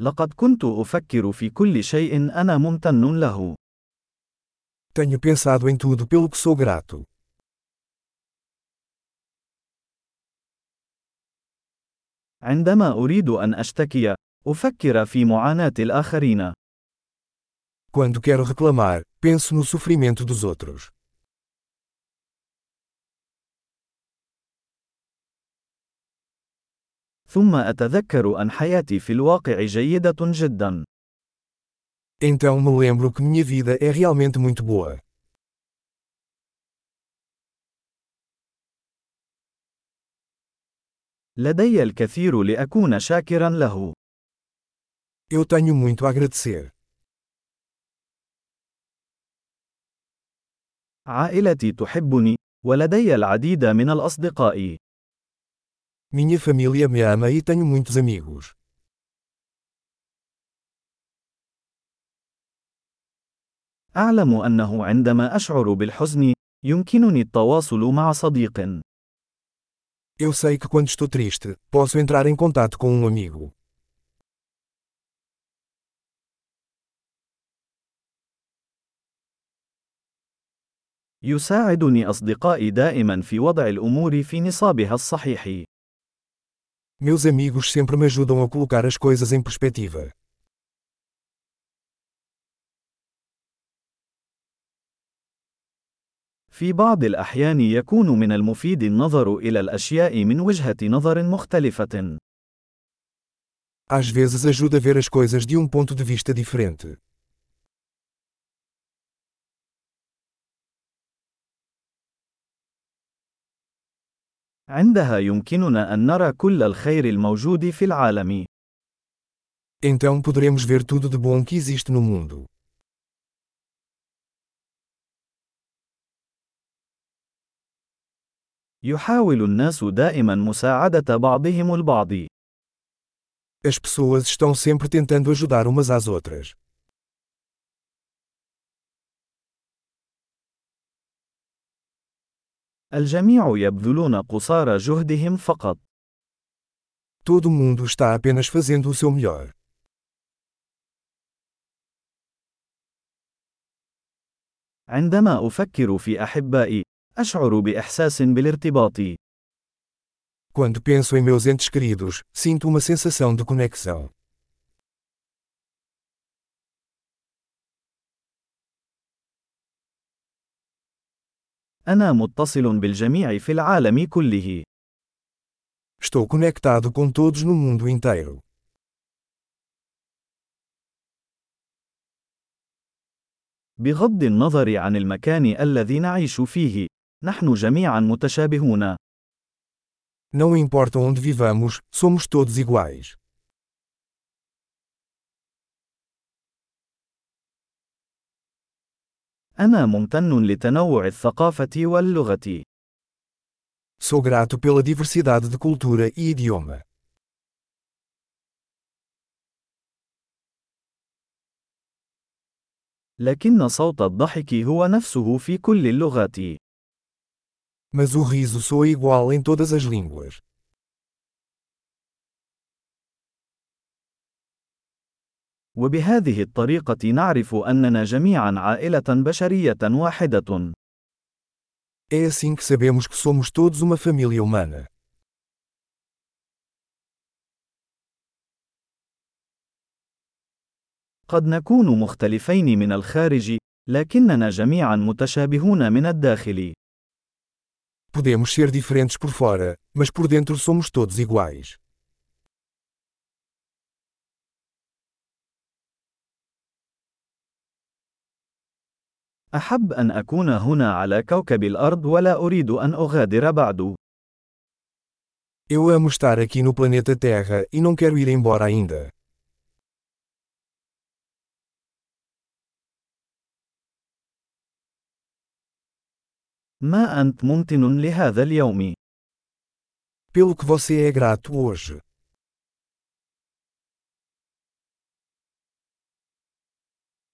لقد كنت أفكر في كل شيء أنا ممتن له. Tenho pensado em tudo pelo que sou grato. عندما أريد أن أشتكي، أفكر في معاناة الآخرين. Quando quero reclamar, penso no sofrimento dos outros. ثم أتذكر أن حياتي في الواقع جيدة جدا. Então me lembro que minha vida é realmente muito boa. لدي الكثير لأكون شاكرا له. Eu tenho muito a agradecer. عائلتي تحبني، ولدي العديد من الأصدقاء. Minha família me ama e tenho muitos amigos. أعلم أنه عندما أشعر بالحزن، يمكنني التواصل مع صديق. Eu sei que quando estou triste, posso entrar em contato com um amigo. يساعدني أصدقائي دائما في وضع الأمور في نصابها الصحيح. Meus amigos sempre me ajudam a colocar as coisas em perspectiva. في بعض الأحيان يكون من المفيد النظر إلى الأشياء من وجهة نظر مختلفة. Às vezes ajuda a ver as coisas de um ponto de vista diferente. عندها يمكننا أن نرى كل الخير الموجود في العالم. Então poderemos ver tudo de bom que existe no mundo. يحاول الناس دائما مساعدة بعضهم البعض. As pessoas estão sempre tentando ajudar umas às outras. الجميع يبذلون قصارى جهدهم فقط. Todo mundo está apenas fazendo o seu melhor. عندما أفكر في أحبائي، أشعر بإحساس بالارتباط. Quando penso em meus entes queridos, sinto uma sensação de conexão. أنا متصل بالجميع في العالم كله. Estou conectado com todos no mundo inteiro. بغض النظر عن المكان الذي نعيش فيه، نحن جميعا متشابهون. Não importa onde vivamos, somos todos iguais. أنا ممتن لتنوع الثقافة واللغة. Sou grato pela diversidade de cultura e idioma. لكن صوت الضحك هو نفسه في كل اللغات. Mas o riso soa igual em todas as línguas. وبهذه الطريقة نعرف أننا جميعا عائلة بشرية واحدة. É assim que sabemos que somos todos uma família humana. قد نكون مختلفين من الخارج، لكننا جميعا متشابهون من الداخل. Podemos ser diferentes por fora, mas por dentro somos todos iguais. أحب أن أكون هنا على كوكب الأرض ولا أريد أن أغادر بعد. Eu amo estar aqui no planeta Terra e não quero ir embora ainda. ما أنت ممتن لهذا اليوم؟ Pelo que você é grato hoje.